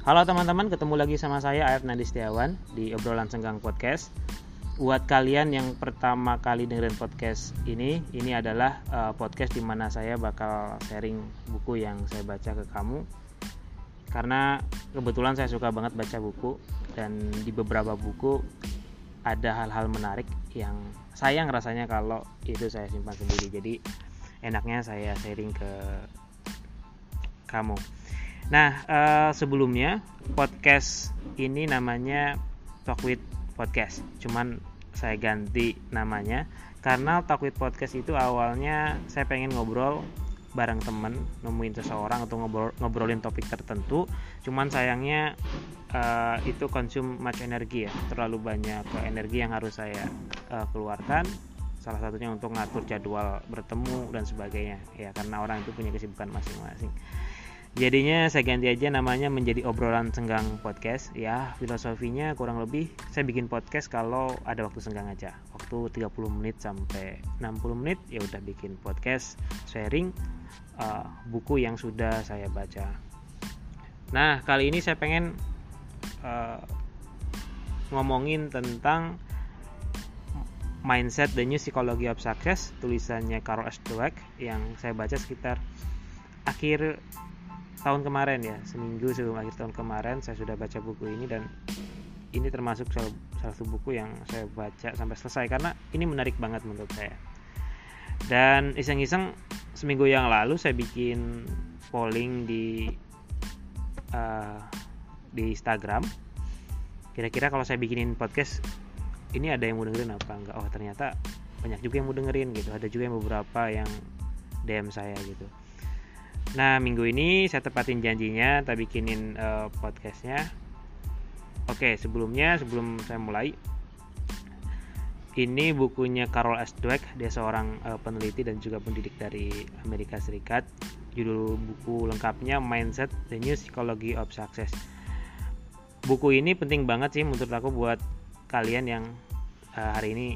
Halo teman-teman, ketemu lagi sama saya Ayat Nadi Setiawan di obrolan senggang podcast. Buat kalian yang pertama kali dengerin podcast ini, ini adalah uh, podcast di mana saya bakal sharing buku yang saya baca ke kamu. Karena kebetulan saya suka banget baca buku dan di beberapa buku ada hal-hal menarik yang sayang rasanya kalau itu saya simpan sendiri. Jadi enaknya saya sharing ke kamu. Nah, uh, sebelumnya podcast ini namanya Talk with Podcast. Cuman saya ganti namanya karena Talk with Podcast itu awalnya saya pengen ngobrol bareng temen nemuin seseorang atau ngobrol, ngobrolin topik tertentu. Cuman sayangnya uh, itu konsum much energi ya. Terlalu banyak energi yang harus saya uh, keluarkan. Salah satunya untuk ngatur jadwal bertemu dan sebagainya. Ya karena orang itu punya kesibukan masing-masing jadinya saya ganti aja namanya menjadi obrolan senggang podcast ya filosofinya kurang lebih saya bikin podcast kalau ada waktu senggang aja waktu 30 menit sampai 60 menit ya udah bikin podcast sharing uh, buku yang sudah saya baca nah kali ini saya pengen uh, ngomongin tentang Mindset The New Psychology of Success tulisannya Carol S. Dweck yang saya baca sekitar akhir tahun kemarin ya seminggu sebelum akhir tahun kemarin saya sudah baca buku ini dan ini termasuk salah, satu buku yang saya baca sampai selesai karena ini menarik banget menurut saya. Dan iseng-iseng seminggu yang lalu saya bikin polling di uh, di Instagram. Kira-kira kalau saya bikinin podcast ini ada yang mau dengerin apa enggak? Oh ternyata banyak juga yang mau dengerin gitu. Ada juga yang beberapa yang DM saya gitu Nah minggu ini saya tepatin janjinya, tak bikinin uh, podcastnya. Oke sebelumnya sebelum saya mulai, ini bukunya Carol S. Dweck, dia seorang uh, peneliti dan juga pendidik dari Amerika Serikat. Judul buku lengkapnya Mindset: The New Psychology of Success. Buku ini penting banget sih menurut aku buat kalian yang uh, hari ini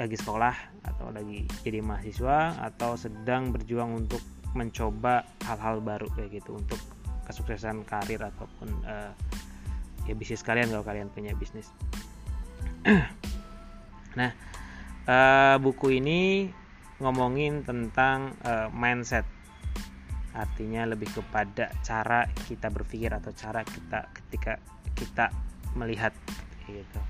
lagi sekolah atau lagi jadi mahasiswa atau sedang berjuang untuk mencoba hal-hal baru kayak gitu untuk kesuksesan karir ataupun uh, ya bisnis kalian kalau kalian punya bisnis. nah, uh, buku ini ngomongin tentang uh, mindset. Artinya lebih kepada cara kita berpikir atau cara kita ketika kita melihat gitu.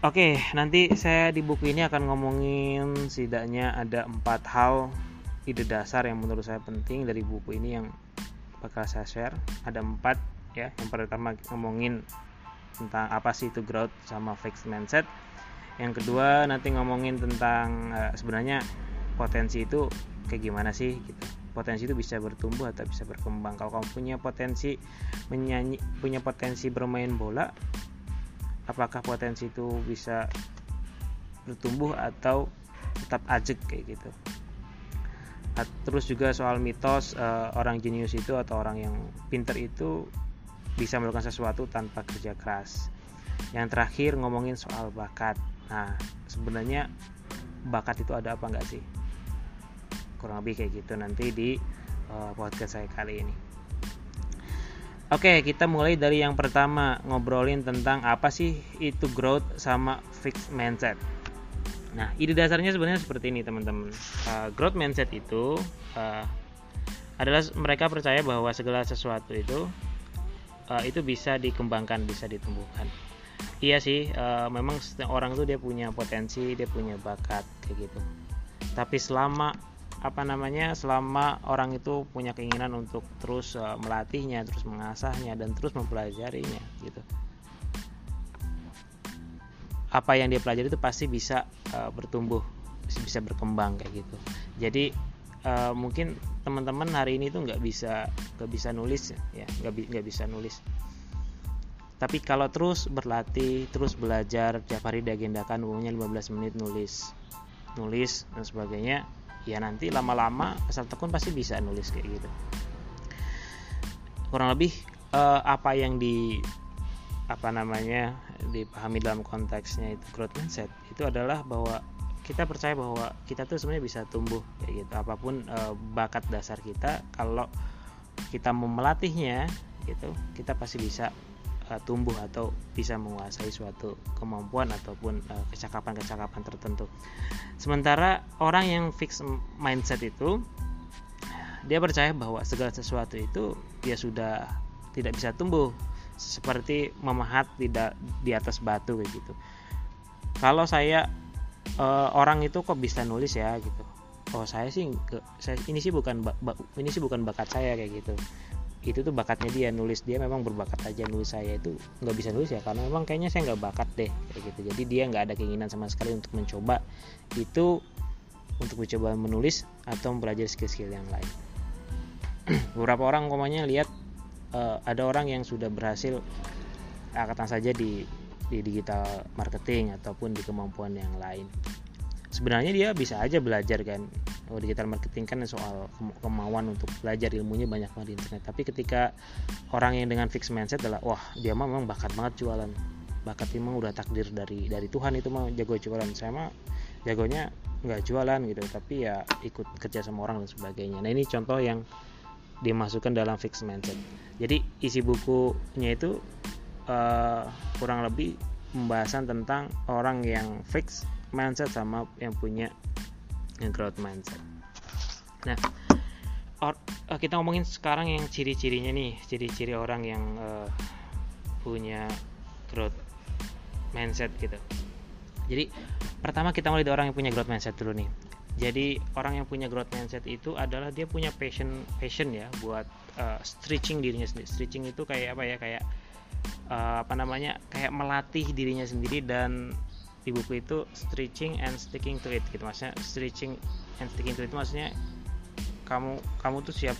Oke, nanti saya di buku ini akan ngomongin setidaknya ada empat hal ide dasar yang menurut saya penting dari buku ini yang bakal saya share. Ada empat ya. Yang pertama ngomongin tentang apa sih itu growth sama fixed mindset. Yang kedua nanti ngomongin tentang uh, sebenarnya potensi itu kayak gimana sih gitu. Potensi itu bisa bertumbuh atau bisa berkembang. Kalau kamu punya potensi menyanyi punya potensi bermain bola apakah potensi itu bisa bertumbuh atau tetap ajek kayak gitu terus juga soal mitos uh, orang jenius itu atau orang yang pinter itu bisa melakukan sesuatu tanpa kerja keras. Yang terakhir ngomongin soal bakat. Nah sebenarnya bakat itu ada apa enggak sih? Kurang lebih kayak gitu nanti di uh, podcast saya kali ini. Oke, kita mulai dari yang pertama ngobrolin tentang apa sih itu growth sama fixed mindset. Nah, ide dasarnya sebenarnya seperti ini, teman-teman. Uh, growth mindset itu uh, adalah mereka percaya bahwa segala sesuatu itu uh, itu bisa dikembangkan, bisa ditumbuhkan. Iya sih, uh, memang orang tuh dia punya potensi, dia punya bakat kayak gitu. Tapi selama apa namanya, selama orang itu punya keinginan untuk terus uh, melatihnya, terus mengasahnya dan terus mempelajarinya gitu apa yang dia pelajari itu pasti bisa uh, bertumbuh bisa berkembang kayak gitu. Jadi uh, mungkin teman-teman hari ini tuh nggak bisa nggak bisa nulis ya nggak bisa nulis. Tapi kalau terus berlatih terus belajar tiap hari diagendakan umumnya 15 menit nulis nulis dan sebagainya ya nanti lama-lama asal tekun pasti bisa nulis kayak gitu. Kurang lebih uh, apa yang di apa namanya dipahami dalam konteksnya itu growth mindset itu adalah bahwa kita percaya bahwa kita tuh sebenarnya bisa tumbuh kayak gitu. Apa pun e, bakat dasar kita kalau kita mau melatihnya gitu kita pasti bisa uh, tumbuh atau bisa menguasai suatu kemampuan ataupun uh, kecakapan-kecakapan tertentu. Sementara orang yang fix mindset itu dia percaya bahwa segala sesuatu itu dia sudah tidak bisa tumbuh seperti memahat tidak di atas batu kayak gitu. Kalau saya uh, orang itu kok bisa nulis ya gitu. Oh saya sih saya ini sih bukan ini sih bukan bakat saya kayak gitu. Itu tuh bakatnya dia nulis dia memang berbakat aja nulis saya itu nggak bisa nulis ya karena memang kayaknya saya nggak bakat deh kayak gitu. Jadi dia nggak ada keinginan sama sekali untuk mencoba. Itu untuk mencoba menulis atau mempelajari skill-skill yang lain. Beberapa orang komanya lihat uh, ada orang yang sudah berhasil katakan saja di di digital marketing ataupun di kemampuan yang lain. Sebenarnya dia bisa aja belajar kan. Oh, digital marketing kan soal kemauan untuk belajar ilmunya banyak banget di internet. Tapi ketika orang yang dengan fix mindset adalah wah dia mah memang bakat banget jualan. Bakat memang udah takdir dari dari Tuhan itu mah jago jualan. Saya mah jagonya nggak jualan gitu. Tapi ya ikut kerja sama orang dan sebagainya. Nah ini contoh yang dimasukkan dalam fix mindset jadi isi bukunya itu uh, kurang lebih pembahasan tentang orang yang fix mindset sama yang punya growth mindset. Nah, or, uh, kita ngomongin sekarang yang ciri-cirinya nih, ciri-ciri orang yang uh, punya growth mindset gitu. Jadi pertama kita mulai dari orang yang punya growth mindset dulu nih. Jadi orang yang punya growth mindset itu adalah dia punya passion passion ya buat uh, stretching dirinya sendiri. Stretching itu kayak apa ya? Kayak uh, apa namanya? Kayak melatih dirinya sendiri dan di buku itu stretching and sticking to it gitu maksudnya stretching and sticking to it maksudnya kamu kamu tuh siap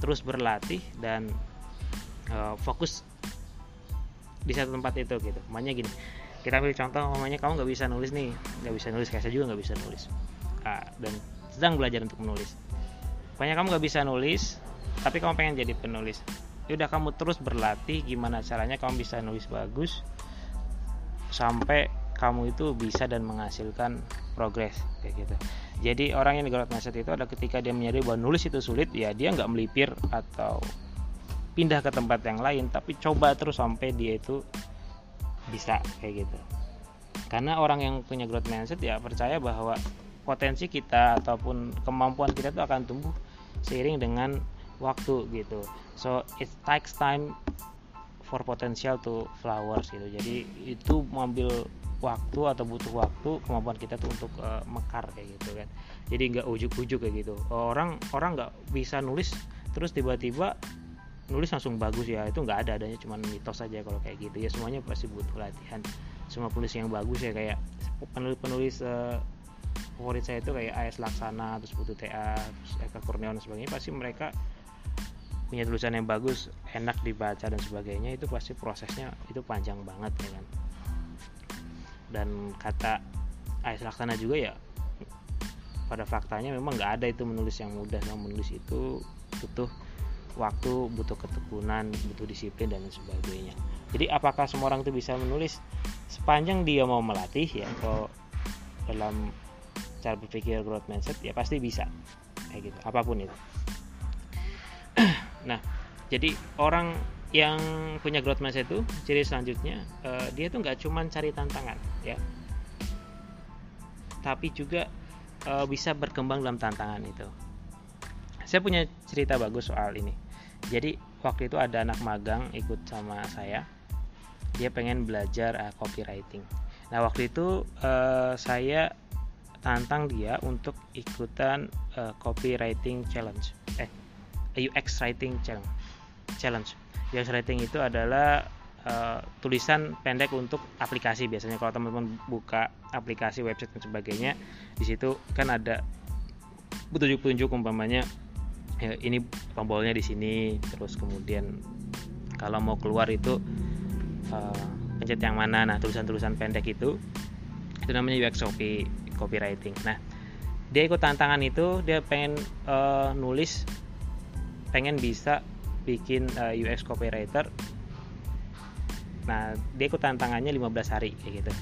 terus berlatih dan uh, fokus di satu tempat itu gitu makanya gini kita ambil contoh namanya kamu nggak bisa nulis nih nggak bisa nulis kayak saya juga nggak bisa nulis uh, dan sedang belajar untuk menulis. Pokoknya kamu nggak bisa nulis tapi kamu pengen jadi penulis. Yaudah kamu terus berlatih gimana caranya kamu bisa nulis bagus sampai kamu itu bisa dan menghasilkan progres kayak gitu. Jadi orang yang growth mindset itu ada ketika dia menyadari bahwa nulis itu sulit ya dia nggak melipir atau pindah ke tempat yang lain tapi coba terus sampai dia itu bisa kayak gitu. Karena orang yang punya growth mindset ya percaya bahwa potensi kita ataupun kemampuan kita itu akan tumbuh seiring dengan waktu gitu. So it takes time for potential to flowers gitu. Jadi itu mengambil waktu atau butuh waktu kemampuan kita tuh untuk uh, mekar kayak gitu kan. Jadi nggak ujuk-ujuk kayak gitu. Orang orang nggak bisa nulis terus tiba-tiba nulis langsung bagus ya. Itu nggak ada adanya cuma mitos saja kalau kayak gitu. Ya semuanya pasti butuh latihan. Semua penulis yang bagus ya kayak penulis penulis uh, favorit saya itu kayak AS Laksana terus Putu TA terus Eka Kurniawan dan sebagainya pasti mereka punya tulisan yang bagus enak dibaca dan sebagainya itu pasti prosesnya itu panjang banget ya kan. Dan kata Ais Laksana juga ya pada faktanya memang nggak ada itu menulis yang mudah yang menulis itu butuh waktu butuh ketekunan butuh disiplin dan sebagainya. Jadi apakah semua orang itu bisa menulis? Sepanjang dia mau melatih ya atau dalam cara berpikir growth mindset ya pasti bisa. Kayak gitu apa pun itu. Nah jadi orang yang punya growth mindset itu ciri selanjutnya uh, dia tuh nggak cuma cari tantangan ya. Tapi juga uh, bisa berkembang dalam tantangan itu. Saya punya cerita bagus soal ini. Jadi waktu itu ada anak magang ikut sama saya. Dia pengen belajar uh, copywriting. Nah waktu itu uh, saya tantang dia untuk ikutan uh, copywriting challenge. Eh UX writing challenge. Challenge UX writing itu adalah uh, tulisan pendek untuk aplikasi. Biasanya kalau teman-teman buka aplikasi website dan sebagainya di situ kan ada petunjuk-petunjuk umpamanya ya, ini tombolnya di sini. Terus kemudian kalau mau keluar itu uh, pencet yang mana. Nah tulisan-tulisan pendek itu itu namanya UX copy copywriting. Nah dia ikut tantangan itu dia pengen uh, nulis pengen bisa bikin uh, eh, UX copywriter. Nah dia ikut tantangannya 15 hari kayak gitu.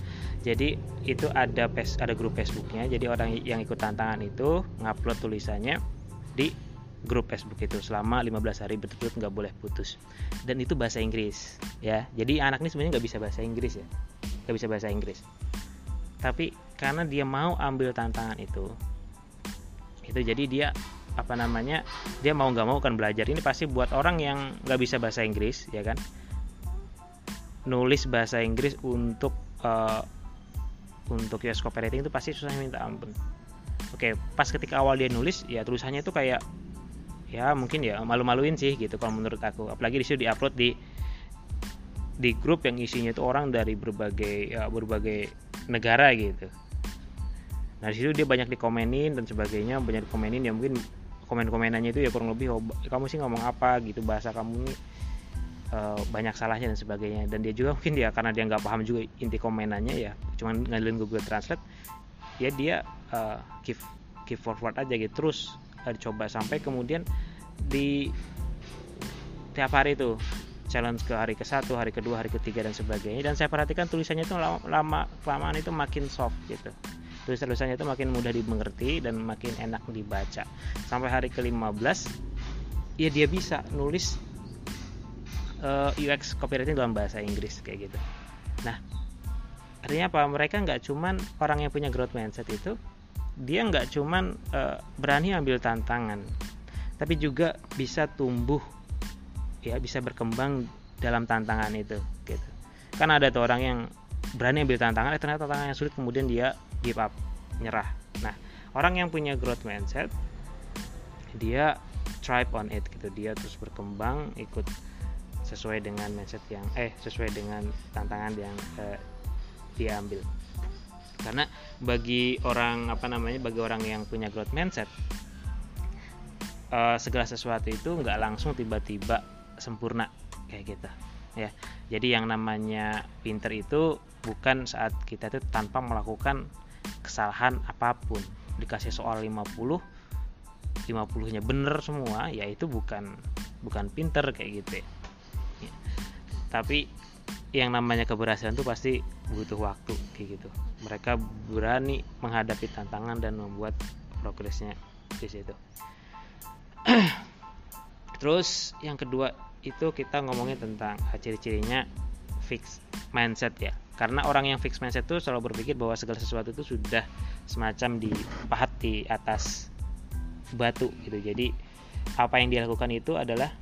Jadi itu ada pes ada grup Facebooknya. Jadi orang yang ikut tantangan itu ngupload tulisannya di grup Facebook itu selama 15 hari betul-betul nggak boleh putus. Dan itu bahasa Inggris ya. Jadi anak ini sebenarnya nggak bisa bahasa Inggris ya. Nggak bisa bahasa Inggris tapi karena dia mau ambil tantangan itu itu jadi dia apa namanya dia mau nggak mau kan belajar. Ini pasti buat orang yang nggak bisa bahasa Inggris ya kan? Nulis bahasa Inggris untuk uh, untuk US copywriting itu pasti susah minta ampun. Oke pas ketika awal dia nulis ya tulisannya itu kayak ya mungkin ya malu-maluin sih gitu kalau menurut aku. Apalagi di situ diupload di di grup yang isinya itu orang dari berbagai ya, berbagai negara gitu. Nah di situ dia banyak dikomenin dan sebagainya banyak dikomenin ya mungkin komen-komenannya itu ya kurang lebih oh, kamu sih ngomong apa? gitu bahasa kamu ini uh, banyak salahnya dan sebagainya. Dan dia juga mungkin dia karena dia nggak paham juga inti komenannya ya cuman ngandelin Google Translate ya dia uh, give give forward aja gitu. Terus dicoba sampai kemudian di tiap hari itu challenge ke hari ke satu hari kedua hari ketiga dan sebagainya. Dan saya perhatikan tulisannya itu lama, lama kelamaan itu makin soft gitu. Tulisan tulisannya itu makin mudah dimengerti dan makin enak dibaca. Sampai hari ke 15 ya dia bisa nulis uh, eh, UX copywriting dalam bahasa Inggris kayak gitu. Nah artinya apa? Mereka nggak cuman orang yang punya growth mindset itu dia nggak cuman uh, berani ambil tantangan tapi juga bisa tumbuh ya bisa berkembang dalam tantangan itu gitu. Kan ada tuh orang yang berani ambil tantangan eh ternyata tantangan yang sulit kemudian dia give up nyerah. Nah orang yang punya growth mindset dia thrive on it gitu. Dia terus berkembang ikut sesuai dengan mindset yang eh sesuai dengan tantangan yang eh, dia ambil. Karena bagi orang apa namanya bagi orang yang punya growth mindset uh, segala sesuatu itu nggak langsung tiba-tiba sempurna kayak gitu ya. Jadi yang namanya pinter itu bukan saat kita itu tanpa melakukan kesalahan apa pun. Dikasih soal 50 50 nya bener semua ya itu bukan bukan pinter kayak gitu ya. tapi yang namanya keberhasilan itu pasti butuh waktu kayak gitu. Mereka berani menghadapi tantangan dan membuat progresnya di situ. Terus yang kedua itu kita ngomongin tentang ciri-cirinya fix mindset ya karena orang yang fix mindset itu selalu berpikir bahwa segala sesuatu itu sudah semacam dipahat di atas batu gitu jadi apa yang dilakukan itu adalah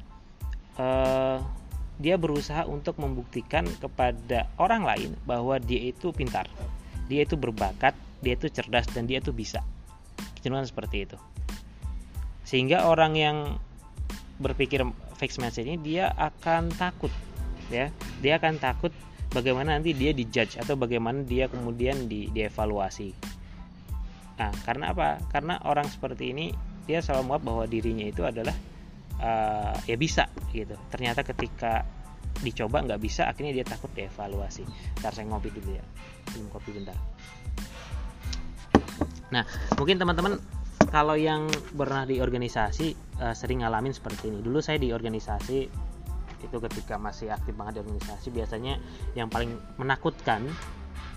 uh, dia berusaha untuk membuktikan kepada orang lain bahwa dia itu pintar, dia itu berbakat, dia itu cerdas dan dia itu bisa. Kecenderungan seperti itu. Sehingga orang yang berpikir fixed mindset ini dia akan takut ya. Dia akan takut bagaimana nanti dia dijudge atau bagaimana dia kemudian di dievaluasi. Nah, karena apa? Karena orang seperti ini dia selalu menganggap bahwa dirinya itu adalah uh, ya bisa gitu ternyata ketika dicoba nggak bisa akhirnya dia takut dievaluasi ntar saya ngopi dulu ya minum kopi bentar nah mungkin teman-teman kalau yang pernah di organisasi uh, sering ngalamin seperti ini dulu saya di organisasi itu ketika masih aktif banget di organisasi biasanya yang paling menakutkan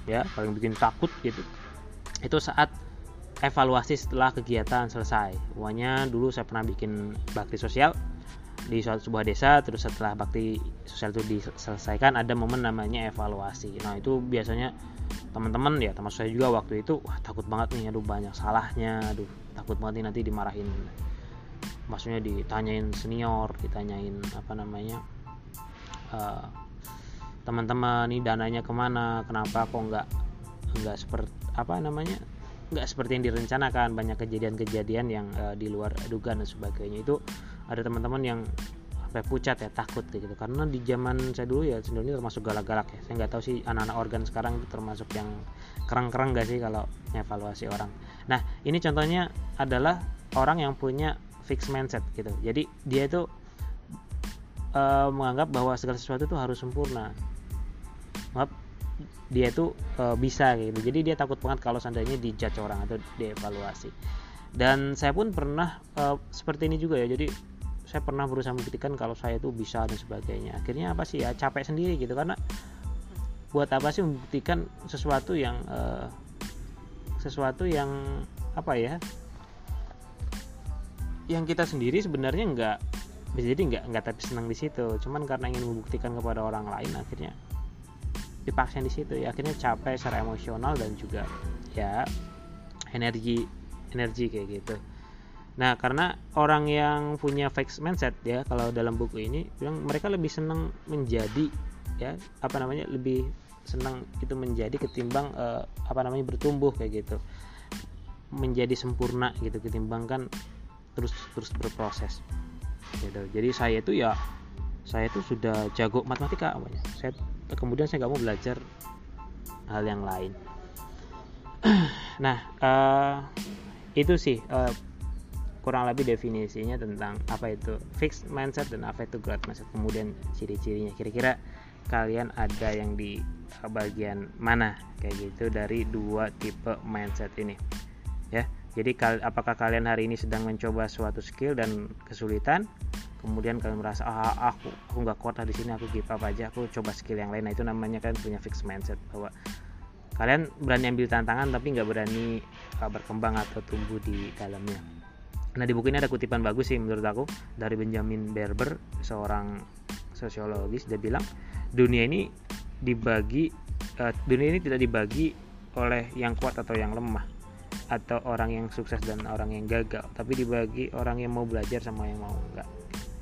ya paling bikin takut gitu itu saat evaluasi setelah kegiatan selesai. Pokoknya dulu saya pernah bikin bakti sosial di suatu sebuah desa terus setelah bakti sosial itu diselesaikan ada momen namanya evaluasi. Nah, itu biasanya teman-teman ya termasuk saya juga waktu itu wah takut banget nih aduh banyak salahnya aduh takut banget nanti dimarahin maksudnya ditanyain senior ditanyain apa namanya uh, teman-teman nih dananya ke mana? Kenapa kok nggak nggak seperti apa namanya nggak seperti yang direncanakan. Banyak kejadian-kejadian yang uh, di luar dugaan dan sebagainya. Itu ada teman-teman yang sampai pucat ya takut gitu. Karena di zaman saya dulu ya sebenarnya termasuk galak-galak ya. Saya nggak tahu sih anak-anak organ sekarang itu termasuk yang kerang-kerang gak sih kalau evaluasi orang nah ini contohnya adalah orang yang punya fixed mindset gitu. Jadi dia itu uh, menganggap bahwa segala sesuatu itu harus sempurna. Maaf dia itu e, bisa gitu. Jadi dia takut banget kalau seandainya dijudge orang atau dievaluasi. Dan saya pun pernah e, seperti ini juga ya. Jadi saya pernah berusaha membuktikan kalau saya itu bisa dan sebagainya. Akhirnya apa sih? Ya capek sendiri gitu. Karena buat apa sih membuktikan sesuatu yang e, sesuatu yang apa ya yang kita sendiri sebenarnya nggak bisa jadi nggak nggak tapi senang di situ. Cuman karena ingin membuktikan kepada orang lain akhirnya dipaksa di situ. Ya akhirnya capek secara emosional dan juga ya energi energi kayak gitu. Nah karena orang yang punya fixed mindset ya kalau dalam buku ini bilang mereka lebih senang menjadi ya apa namanya lebih senang itu menjadi ketimbang uh, apa namanya bertumbuh kayak gitu. Menjadi sempurna gitu ketimbang kan terus terus berproses. Gitu. Jadi saya itu ya saya itu sudah jago matematika namanya saya kemudian saya nggak mau belajar hal yang lain. Nah uh, itu sih uh, kurang lebih definisinya tentang apa itu fixed mindset dan apa itu growth mindset. Kemudian ciri-cirinya. Kira-kira kalian ada yang di bagian mana? Kayak gitu dari dua tipe mindset ini. Ya jadi apakah kalian hari ini sedang mencoba suatu skill dan kesulitan? Kemudian kalian merasa ah aku aku nggak kuat di sini aku give up aja aku coba skill yang lain. Nah itu namanya kan punya fixed mindset bahwa kalian berani ambil tantangan tapi nggak berani uh, berkembang atau tumbuh di dalamnya. Nah di buku ini ada kutipan bagus sih menurut aku dari Benjamin Berber seorang sosiologis. Dia bilang dunia ini dibagi uh, dunia ini tidak dibagi oleh yang kuat atau yang lemah atau orang yang sukses dan orang yang gagal tapi dibagi orang yang mau belajar sama yang mau enggak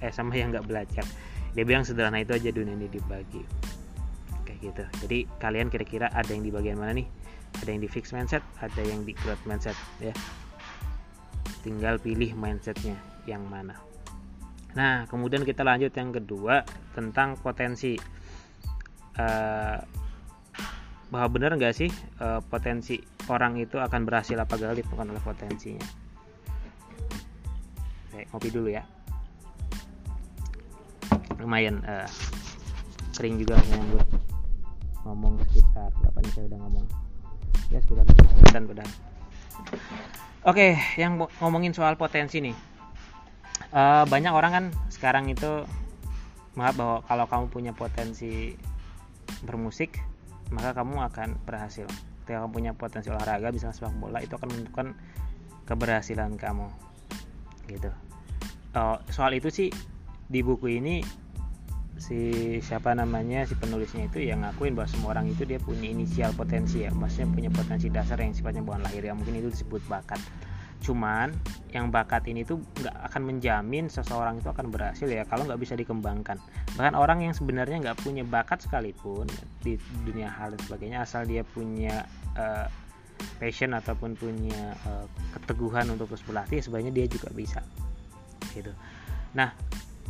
eh sama yang nggak belajar. Dia bilang sederhana itu aja dunia ini dibagi. Kayak gitu. Jadi kalian kira-kira ada yang di bagian mana nih? Ada yang di fix mindset ada yang di growth mindset ya. Tinggal pilih mindsetnya yang mana. Nah kemudian kita lanjut yang kedua tentang potensi uh, bahwa benar nggak sih uh, potensi orang itu akan berhasil apa gagal ditentukan oleh potensinya? Oke, ngopi dulu ya. Lumayan uh, sering juga yang gue ngomong sekitar berapa nih saya udah ngomong? Ya sekitar dan udah. Oke yang ngomongin soal potensi nih. Uh, banyak orang kan sekarang itu maaf bahwa kalau kamu punya potensi bermusik maka kamu akan berhasil. Ketika kamu punya potensi olahraga bisa sepak bola itu akan menentukan keberhasilan kamu. Gitu. Uh, soal itu sih di buku ini si siapa namanya si penulisnya itu yang ngakuin bahwa semua orang itu dia punya inisial potensi ya. Maksudnya punya potensi dasar yang sifatnya bukan lahir ya. Mungkin itu disebut bakat cuman yang bakat ini tuh nggak akan menjamin seseorang itu akan berhasil ya kalau nggak bisa dikembangkan. Bahkan orang yang sebenarnya nggak punya bakat sekalipun di dunia hal dan sebagainya asal dia punya uh, passion ataupun punya uh, keteguhan untuk terus berlatih sebenarnya dia juga bisa. Gitu. Nah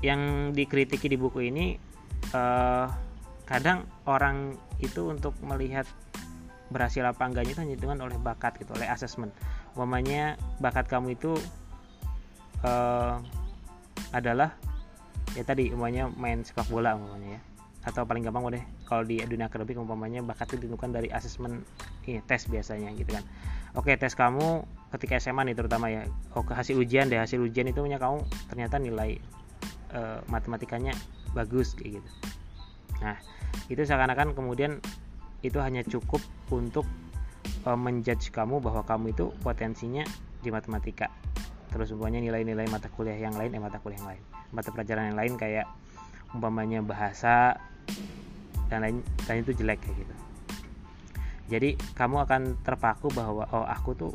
yang dikritiki di buku ini uh, kadang orang itu untuk melihat berhasil apa enggaknya itu hanya dengan oleh bakat gitu oleh asesmen umpamanya bakat kamu itu uh, adalah ya tadi umpamanya main sepak bola umpamanya ya. Atau paling gampang deh kalau di dunia akademik umpamanya bakat itu ditentukan dari asesmen ini tes biasanya gitu kan. Oke tes kamu ketika SMA nih terutama ya. Oke hasil ujian deh hasil ujian itu punya kamu ternyata nilai uh, matematikanya bagus kayak gitu. Nah itu seakan-akan kemudian itu hanya cukup untuk uh, menjudge kamu bahwa kamu itu potensinya di matematika. Terus umpamanya nilai-nilai mata kuliah yang lain eh mata kuliah yang lain mata pelajaran yang lain kayak umpamanya bahasa dan lain dan itu jelek kayak gitu. Jadi kamu akan terpaku bahwa oh aku tuh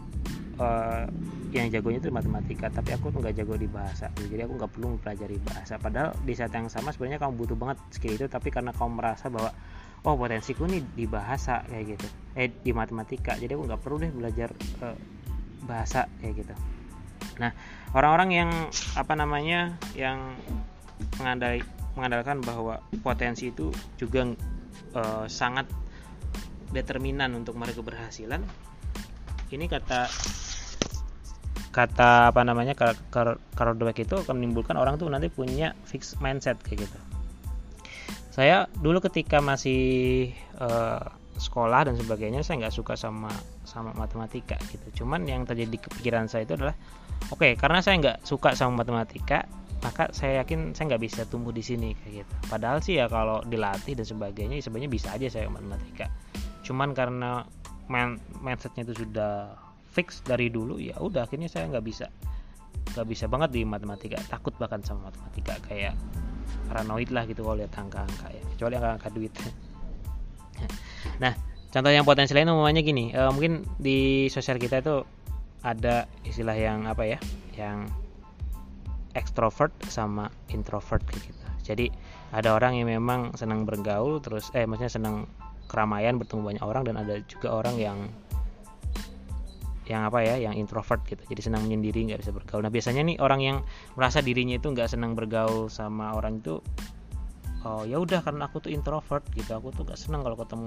uh, yang jagonya itu matematika tapi aku tuh nggak jago di bahasa. Jadi aku nggak perlu mempelajari bahasa. Padahal di saat yang sama sebenarnya kamu butuh banget skill itu tapi karena kamu merasa bahwa oh potensiku nih di bahasa kayak gitu. Eh di matematika. Jadi aku nggak perlu deh belajar uh, bahasa kayak gitu. Nah orang-orang yang apa namanya yang mengandai, mengandalkan bahwa potensi itu juga uh, sangat determinan untuk mereka keberhasilan ini kata kata apa namanya Dweck itu akan menimbulkan orang tuh nanti punya fixed mindset kayak gitu saya dulu ketika masih uh, sekolah dan sebagainya saya nggak suka sama sama matematika gitu. Cuman yang terjadi di pikiran saya itu adalah oke okay, karena saya nggak suka sama matematika maka saya yakin saya nggak bisa tumbuh di sini kayak gitu. Padahal sih ya kalau dilatih dan sebagainya sebenarnya bisa aja saya matematika. Cuman karena mindsetnya itu sudah fix dari dulu ya udah akhirnya saya nggak bisa nggak bisa banget di matematika. Takut bahkan sama matematika kayak paranoid lah gitu kalau lihat angka-angka ya. Kecuali angka-angka duit. Nah contoh yang potensi lain umumnya gini uh, mungkin di sosial kita itu ada istilah yang apa ya yang extrovert sama introvert gitu. Jadi ada orang yang memang senang bergaul terus eh maksudnya senang keramaian bertemu banyak orang dan ada juga orang yang yang apa ya yang introvert gitu. Jadi senang menyendiri nggak bisa bergaul. Nah biasanya nih orang yang merasa dirinya itu nggak senang bergaul sama orang itu oh ya udah karena aku tuh introvert gitu. Aku tuh nggak senang kalau ketemu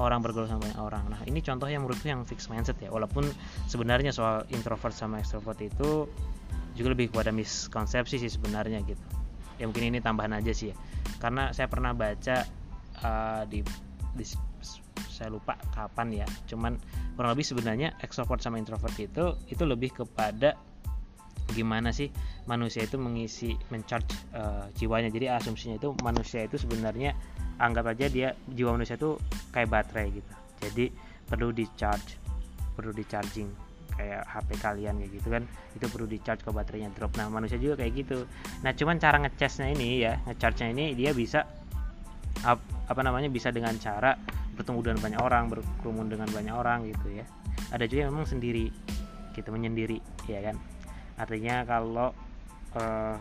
orang bergaul sama banyak orang. Nah ini contoh yang menurutku yang fix mindset ya. Walaupun sebenarnya soal introvert sama extrovert itu juga lebih kepada miskonsepsi sih sebenarnya gitu. Ya mungkin ini tambahan aja sih ya. Karena saya pernah baca uh, di, di saya lupa kapan ya. Cuman kurang lebih sebenarnya extrovert sama introvert itu itu lebih kepada gimana sih manusia itu mengisi mencharge uh, jiwanya. Jadi asumsinya itu manusia itu sebenarnya anggap aja dia jiwa manusia itu kayak baterai gitu. Jadi perlu di charge perlu di charging kayak HP kalian kayak gitu kan itu perlu di charge ke baterainya drop. Nah manusia juga kayak gitu. Nah cuman cara ngecasnya ini ya ngecharge nya ini dia bisa apa namanya bisa dengan cara bertemu dengan banyak orang berkerumun dengan banyak orang gitu ya. Ada juga yang memang sendiri gitu menyendiri ya kan? Artinya kalau uh,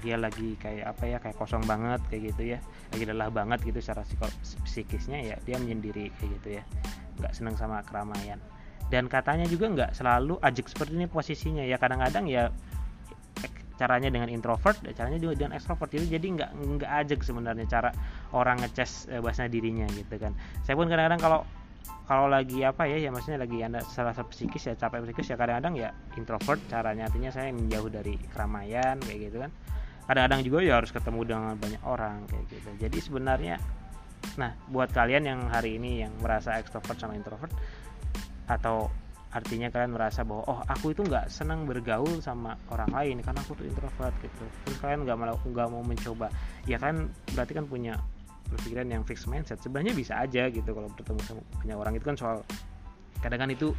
dia lagi kayak apa ya kayak kosong banget kayak gitu ya lagi lelah banget gitu secara psikisnya ya dia menyendiri kayak gitu ya. Nggak senang sama keramaian. Dan katanya juga nggak selalu ajak seperti ini posisinya. Ya kadang-kadang ya caranya dengan introvert caranya juga dengan extrovert. Itu jadi nggak nggak aja sebenarnya cara orang ngecas eh, bahasa dirinya gitu kan. Saya pun kadang-kadang kalau kalau lagi apa ya ya maksudnya lagi anda salah satu psikis ya capek psikis ya kadang-kadang ya introvert caranya. Artinya saya menjauh dari keramaian kayak gitu kan. Kadang-kadang juga ya harus ketemu dengan banyak orang kayak gitu. Jadi sebenarnya nah buat kalian yang hari ini yang merasa extrovert sama introvert atau artinya kalian merasa bahwa oh aku itu nggak senang bergaul sama orang lain karena aku tuh introvert gitu. Terus kalian nggak malah nggak mau mencoba. Ya kan berarti kan punya berpikiran yang fixed mindset. Sebenarnya bisa aja gitu kalau bertemu sama punya orang. Itu kan soal kadang kan itu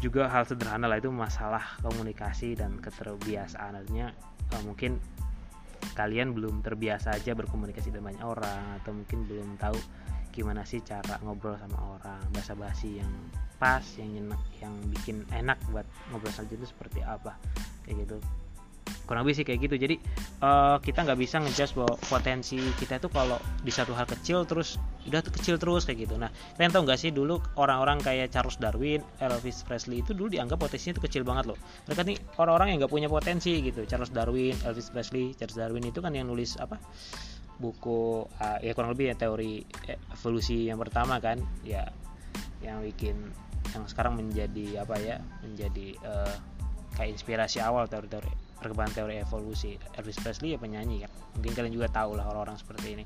juga hal sederhana lah. Itu masalah komunikasi dan keterbiasaan artinya uh, mungkin kalian belum terbiasa aja berkomunikasi dengan banyak orang atau mungkin belum tahu gimana sih cara ngobrol sama orang bahasa basi yang pas yang nyenak yang bikin enak buat ngobrol saja itu seperti apa kayak gitu. Kurang lebih sih kayak gitu. Jadi uh, kita nggak bisa ngejudge bahwa potensi kita itu kalau di satu hal kecil terus udah kecil terus kayak gitu. Nah kalian tahu nggak sih dulu orang-orang kayak Charles Darwin Elvis Presley itu dulu dianggap potensinya itu kecil banget loh. Mereka nih orang-orang yang nggak punya potensi gitu. Charles Darwin Elvis Presley Charles Darwin itu kan yang nulis apa? Buku uh, ya kurang lebih ya teori evolusi yang pertama kan ya yang bikin yang sekarang menjadi apa ya menjadi uh, kayak inspirasi awal teori-teori perkembangan teori evolusi. Elvis Presley ya penyanyi kan? Mungkin kalian juga tahu lah orang-orang seperti ini.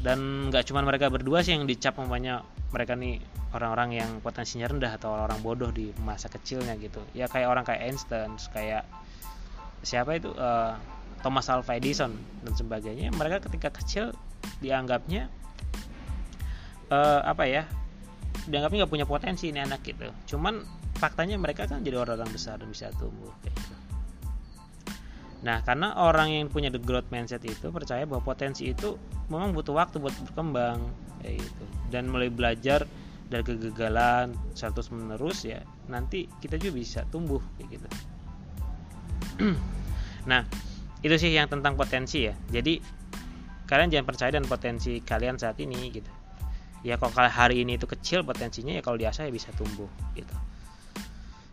Dan nggak cuma mereka berdua sih yang dicap umpamanya mereka nih orang-orang yang potensinya rendah atau orang bodoh di masa kecilnya gitu. Ya kayak orang kayak Einstein kayak siapa itu uh, Thomas Alva Edison dan sebagainya. Mereka ketika kecil dianggapnya uh, apa ya dianggapnya nggak punya potensi ini anak gitu cuman faktanya mereka kan jadi orang-orang besar dan bisa tumbuh kayak gitu. Nah, karena orang yang punya the growth mindset itu percaya bahwa potensi itu memang butuh waktu buat berkembang kayak gitu. Dan mulai belajar dari kegagalan terus menerus ya, nanti kita juga bisa tumbuh kayak gitu. nah, itu sih yang tentang potensi ya. Jadi kalian jangan percaya dan potensi kalian saat ini gitu ya kalau hari ini itu kecil potensinya ya kalau diasah ya bisa tumbuh gitu.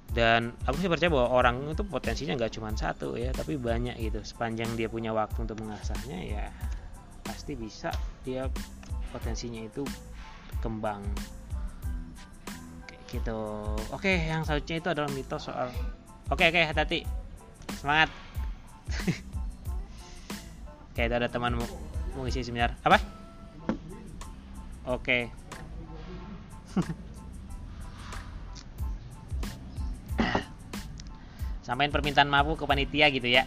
Dan aku sih percaya bahwa orang itu potensinya nggak cuma satu ya tapi banyak gitu. Sepanjang dia punya waktu untuk mengasahnya ya pasti bisa dia potensinya itu kembang. Gitu. Oke yang selanjutnya itu adalah mitos soal oke oke hati-hati. Semangat. Kayak ada teman mau ngisi seminar. Apa Oke. Sampaikan permintaan maaf ke panitia gitu ya.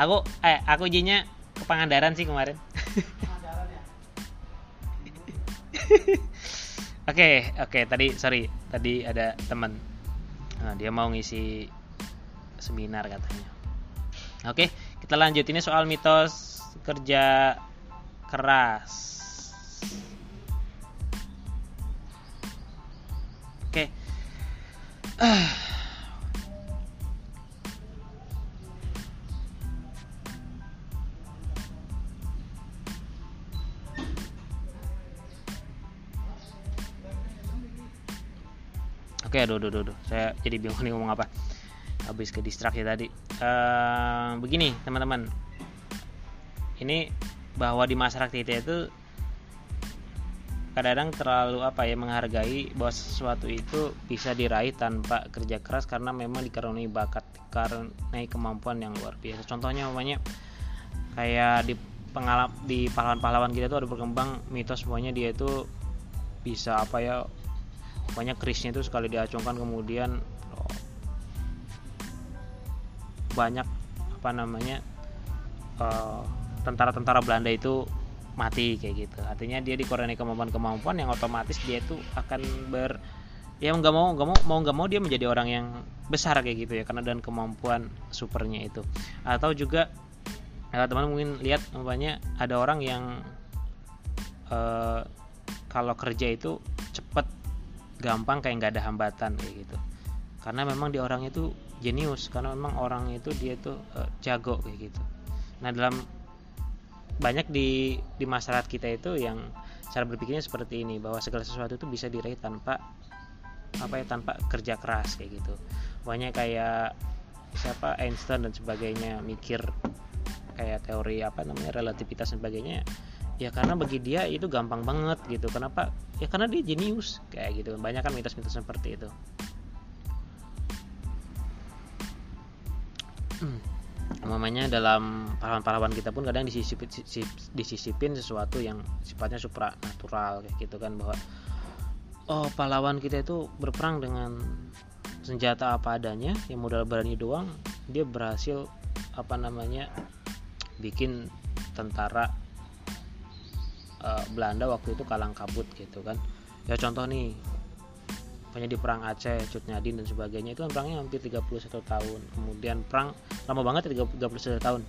Aku eh aku izinnya ke Pangandaran sih kemarin. Oke, oke, tadi sorry, tadi ada teman. Nah, dia mau ngisi seminar katanya oke kita lanjut ini soal mitos kerja keras oke Oke, aduh, aduh, aduh, saya jadi bingung nih ngomong apa. Habis ke distraksi tadi. Uh, begini, teman-teman. Ini bahwa di masyarakat kita itu kadang-kadang terlalu apa ya menghargai bahwa sesuatu itu bisa diraih tanpa kerja keras karena memang dikaruniai bakat, dikaruniai kemampuan yang luar biasa. Contohnya namanya kayak di pengalaman di pahlawan-pahlawan kita tuh ada berkembang mitos semuanya dia itu bisa apa ya banyak kerisnya itu sekali diacungkan kemudian oh, banyak apa namanya tentara tentara-tentara Belanda itu mati kayak gitu. Artinya dia dikurangin kemampuan-kemampuan yang otomatis dia itu akan ber ya nggak mau nggak mau mau nggak mau dia menjadi orang yang besar kayak gitu ya karena dan kemampuan supernya itu. Atau juga ya, teman mungkin lihat umpamanya ada orang yang uh, kalau kerja itu cepet gampang kayak nggak ada hambatan kayak gitu. Karena memang di orang itu jenius karena memang orang itu dia itu uh, jago kayak gitu. Nah dalam banyak di di masyarakat kita itu yang cara berpikirnya seperti ini bahwa segala sesuatu itu bisa diraih tanpa apa ya tanpa kerja keras kayak gitu. Banyak kayak siapa Einstein dan sebagainya mikir kayak teori apa namanya relativitas dan sebagainya. Ya karena bagi dia itu gampang banget gitu. Kenapa? Ya karena dia jenius kayak gitu. Banyak kan mitos-mitos seperti itu namanya dalam pahlawan-pahlawan kita pun kadang disisipin, disisipin sesuatu yang sifatnya supranatural kayak gitu kan bahwa oh pahlawan kita itu berperang dengan senjata apa adanya yang modal berani doang dia berhasil apa namanya bikin tentara uh, Belanda waktu itu kalang kabut gitu kan. Ya contoh nih banyak di perang Aceh, Cut Nyadin dan sebagainya itu kan perangnya hampir 31 tahun. Kemudian perang lama banget ya 31 tahun.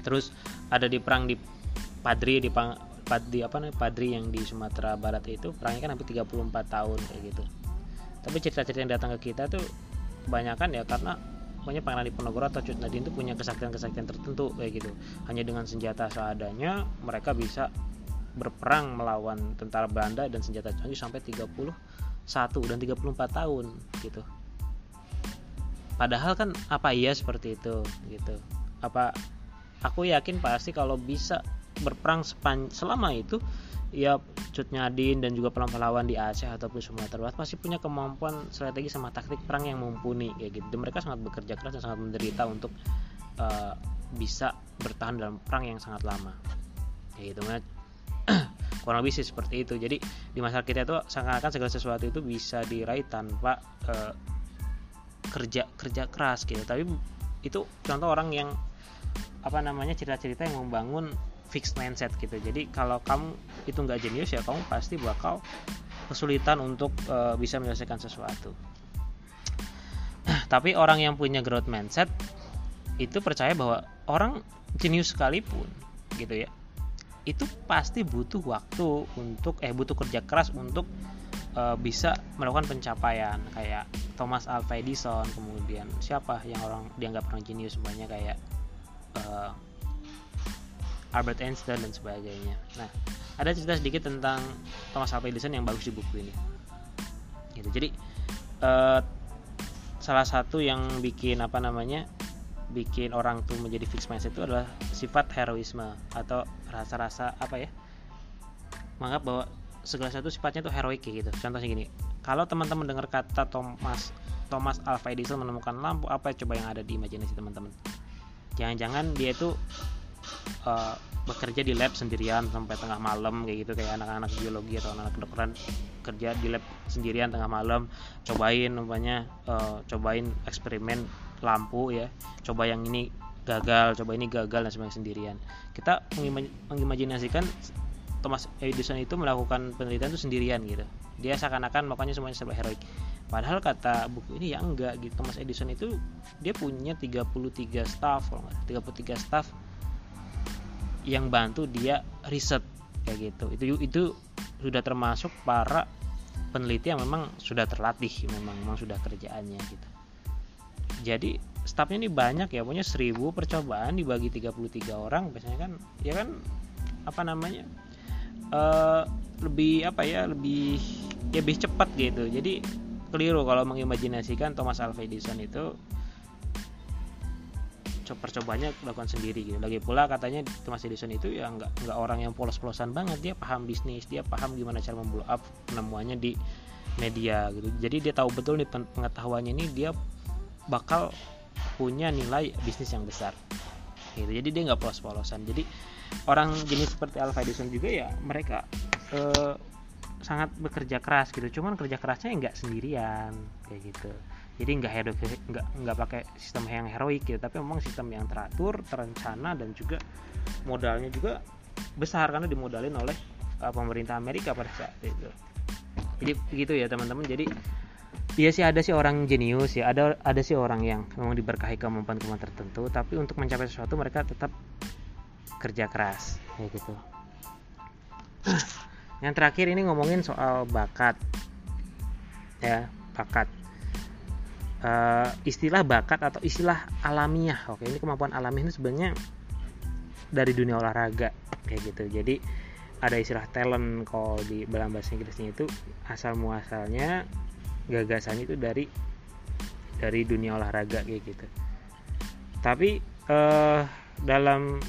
Terus ada di perang di Padri di pad, di apa namanya Padri yang di Sumatera Barat itu perangnya kan hampir 34 tahun kayak gitu. Tapi cerita-cerita yang datang ke kita tuh kebanyakan ya karena pokoknya Pangeran Diponegoro atau Cut Nadine itu punya kesaktian-kesaktian tertentu kayak gitu. Hanya dengan senjata seadanya mereka bisa berperang melawan tentara Belanda dan senjata canggih sampai 31 dan 34 tahun gitu. Padahal kan apa iya seperti itu gitu. Apa aku yakin pasti kalau bisa berperang selama itu ya Cut Nyadin dan juga pahlawan di Aceh ataupun Sumatera Barat pasti punya kemampuan strategi sama taktik perang yang mumpuni kayak gitu. Dan mereka sangat bekerja keras dan sangat menderita untuk uh, bisa bertahan dalam perang yang sangat lama. Kayak gitu kurang lebih sih seperti itu. Jadi di masyarakat kita itu seakan-akan segala sesuatu itu bisa diraih tanpa uh, kerja kerja keras gitu. Tapi itu contoh orang yang apa namanya cerita-cerita yang membangun fixed mindset gitu. Jadi kalau kamu itu nggak jenius ya kamu pasti bakal kesulitan untuk uh, bisa menyelesaikan sesuatu. Tapi orang yang punya growth mindset itu percaya bahwa orang jenius sekalipun gitu ya itu pasti butuh waktu untuk eh butuh kerja keras untuk uh, bisa melakukan pencapaian kayak Thomas Alva Edison kemudian siapa yang orang dianggap orang jenius semuanya kayak uh, Albert Einstein dan sebagainya. Nah, ada cerita sedikit tentang Thomas Alva Edison yang bagus di buku ini. Gitu. Jadi uh, salah satu yang bikin apa namanya bikin orang tuh menjadi fixed mindset itu adalah sifat heroisme atau rasa-rasa apa ya menganggap bahwa segala sesuatu sifatnya tuh heroik gitu. Contohnya gini kalau teman-teman dengar kata Thomas Thomas Alva Edison menemukan lampu apa coba yang ada di imajinasi teman-teman. Jangan-jangan dia itu uh, bekerja di lab sendirian sampai tengah malam kayak gitu kayak anak-anak biologi atau anak-anak kedokteran kerja di lab sendirian tengah malam cobain umpamanya uh, cobain eksperimen lampu ya. Coba yang ini gagal coba ini gagal dan sebagainya sendirian. Kita mengimajinasikan Thomas Edison itu melakukan penelitian itu sendirian gitu. Dia seakan-akan makanya semuanya serba heroik. Padahal kata buku ini ya enggak gitu. Thomas Edison itu dia punya 33 staff kalau nggak 33 staff yang bantu dia riset kayak gitu. Itu itu sudah termasuk para peneliti yang memang sudah terlatih memang memang sudah kerjaannya gitu jadi staffnya ini banyak ya punya 1000 percobaan dibagi 33 orang biasanya kan ya kan apa namanya uh, lebih apa ya lebih ya lebih cepat gitu jadi keliru kalau mengimajinasikan Thomas Alva Edison itu percobanya lakukan sendiri gitu. Lagi pula katanya Thomas Edison itu ya nggak nggak orang yang polos-polosan banget. Dia paham bisnis, dia paham gimana cara memblow up penemuannya di media gitu. Jadi dia tahu betul nih pengetahuannya ini dia bakal punya nilai bisnis yang besar. Gitu. Jadi dia nggak polos-polosan. Jadi orang jenis seperti Alva Edison juga ya mereka eh, sangat bekerja keras gitu. Cuman kerja kerasnya nggak sendirian kayak gitu jadi nggak hero nggak nggak pakai sistem yang heroik gitu tapi memang sistem yang teratur terencana dan juga modalnya juga besar karena dimodalin oleh uh, pemerintah Amerika pada saat itu jadi begitu ya teman-teman jadi Iya sih ada sih orang jenius ya. Ada ada sih orang yang memang diberkahi kemampuan-kemampuan tertentu tapi untuk mencapai sesuatu mereka tetap kerja keras. Kayak gitu. Yang terakhir ini ngomongin soal bakat. Ya bakat. Uh, istilah bakat atau istilah alamiah. Oke ini kemampuan alamiah ini sebenarnya dari dunia olahraga kayak gitu. Jadi ada istilah talent kalau di dalam bahasa Inggrisnya itu asal muasalnya gagasannya itu dari dari dunia olahraga kayak gitu. Tapi uh, dalam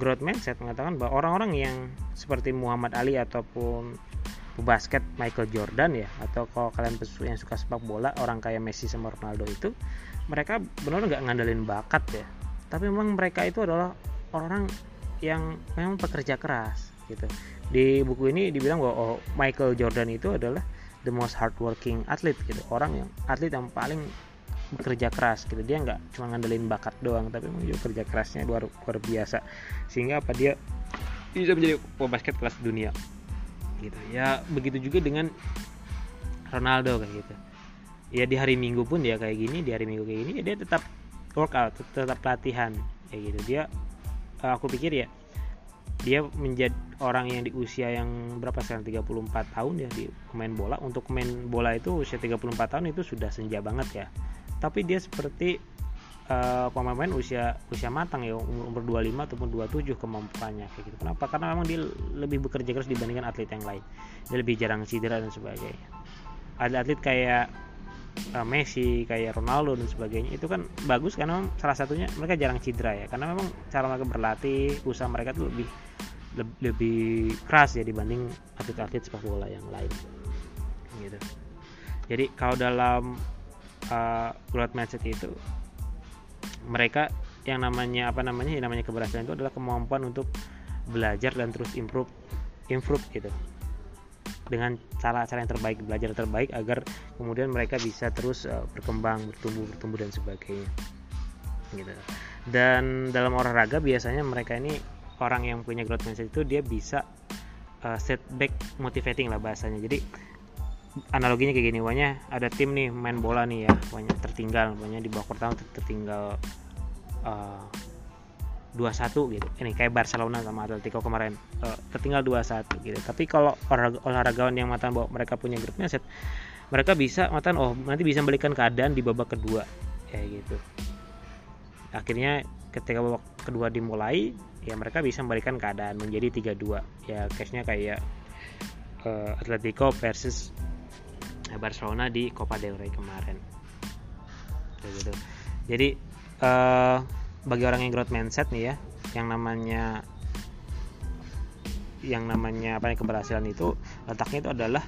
growth mindset mengatakan bahwa orang-orang yang seperti Muhammad Ali ataupun basket Michael Jordan ya atau kalau kalian yang suka sepak bola orang kayak Messi sama Ronaldo itu mereka benar nggak ngandelin bakat ya. Tapi memang mereka itu adalah orang yang memang pekerja keras gitu. Di buku ini dibilang bahwa oh, Michael Jordan itu adalah the most hardworking athlete gitu. Orang yang atlet yang paling bekerja keras gitu. Dia nggak cuma ngandelin bakat doang tapi memang juga kerja kerasnya luar luar biasa. Sehingga apa dia bisa menjadi pebasket kelas dunia gitu. Ya begitu juga dengan Ronaldo kayak gitu. Ya di hari Minggu pun dia kayak gini di hari Minggu kayak gini ya dia tetap workout tetap latihan kayak gitu. Dia eh, aku pikir ya dia menjadi orang yang di usia yang berapa sekarang 34 tahun ya di main bola untuk main bola itu usia 34 tahun itu sudah senja banget ya tapi dia seperti uh, pemain-pemain usia usia matang ya umur, umur 25 ataupun 27 kemampuannya kayak gitu. Kenapa? Karena memang dia lebih bekerja keras dibandingkan atlet yang lain. Dia lebih jarang cedera dan sebagainya. Ada atlet kayak uh, Messi, kayak Ronaldo dan sebagainya itu kan bagus karena salah satunya mereka jarang cedera ya. Karena memang cara mereka berlatih, usaha mereka tuh lebih lebih, keras ya dibanding atlet-atlet sepak bola yang lain. Gitu. Jadi kalau dalam uh, growth mindset itu mereka yang namanya apa namanya yang namanya keberhasilan itu adalah kemampuan untuk belajar dan terus improve improve gitu dengan cara-cara yang terbaik belajar terbaik agar kemudian mereka bisa terus uh, berkembang bertumbuh bertumbuh dan sebagainya gitu dan dalam olahraga biasanya mereka ini orang yang punya growth mindset itu dia bisa uh, setback motivating lah bahasanya. Jadi analoginya kayak gini pokoknya ada tim nih main bola nih ya pokoknya tertinggal pokoknya di babak pertama tertinggal uh, eh, 2-1 gitu. Ini kayak Barcelona sama Atletico kemarin uh, tertinggal 2-1 gitu. Tapi kalau olahraga, olahragawan yang matan bahwa mereka punya grup set mereka bisa matan oh nanti bisa membalikan keadaan di babak kedua. Kayak gitu. Akhirnya ketika babak kedua dimulai ya mereka bisa membalikan keadaan menjadi 3-2 ya case nya kayak uh, Atletico versus Barcelona di Copa del Rey kemarin. Gitu. Jadi uh, bagi orang yang growth mindset nih ya yang namanya yang namanya apa keberhasilan itu letaknya itu adalah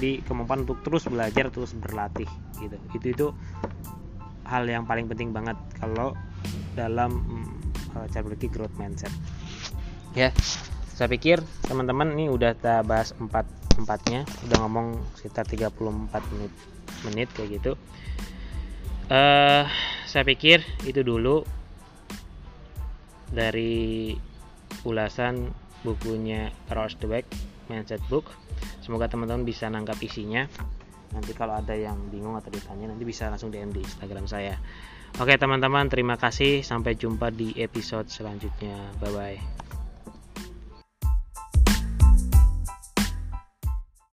di kemampuan untuk terus belajar terus berlatih gitu. Itu itu hal yang paling penting banget kalau dalam uh, berpikir growth mindset. Ya saya pikir teman-teman ini udah kita bahas empat tempatnya udah ngomong sekitar 34 menit menit kayak gitu. Uh, saya pikir itu dulu dari ulasan bukunya Ross Dweck Mindset Book. Semoga teman-teman bisa nangkap isinya. Nanti kalau ada yang bingung atau ditanya nanti bisa langsung DM di Instagram saya oke teman-teman terima kasih. Sampai jumpa di episode selanjutnya. Bye bye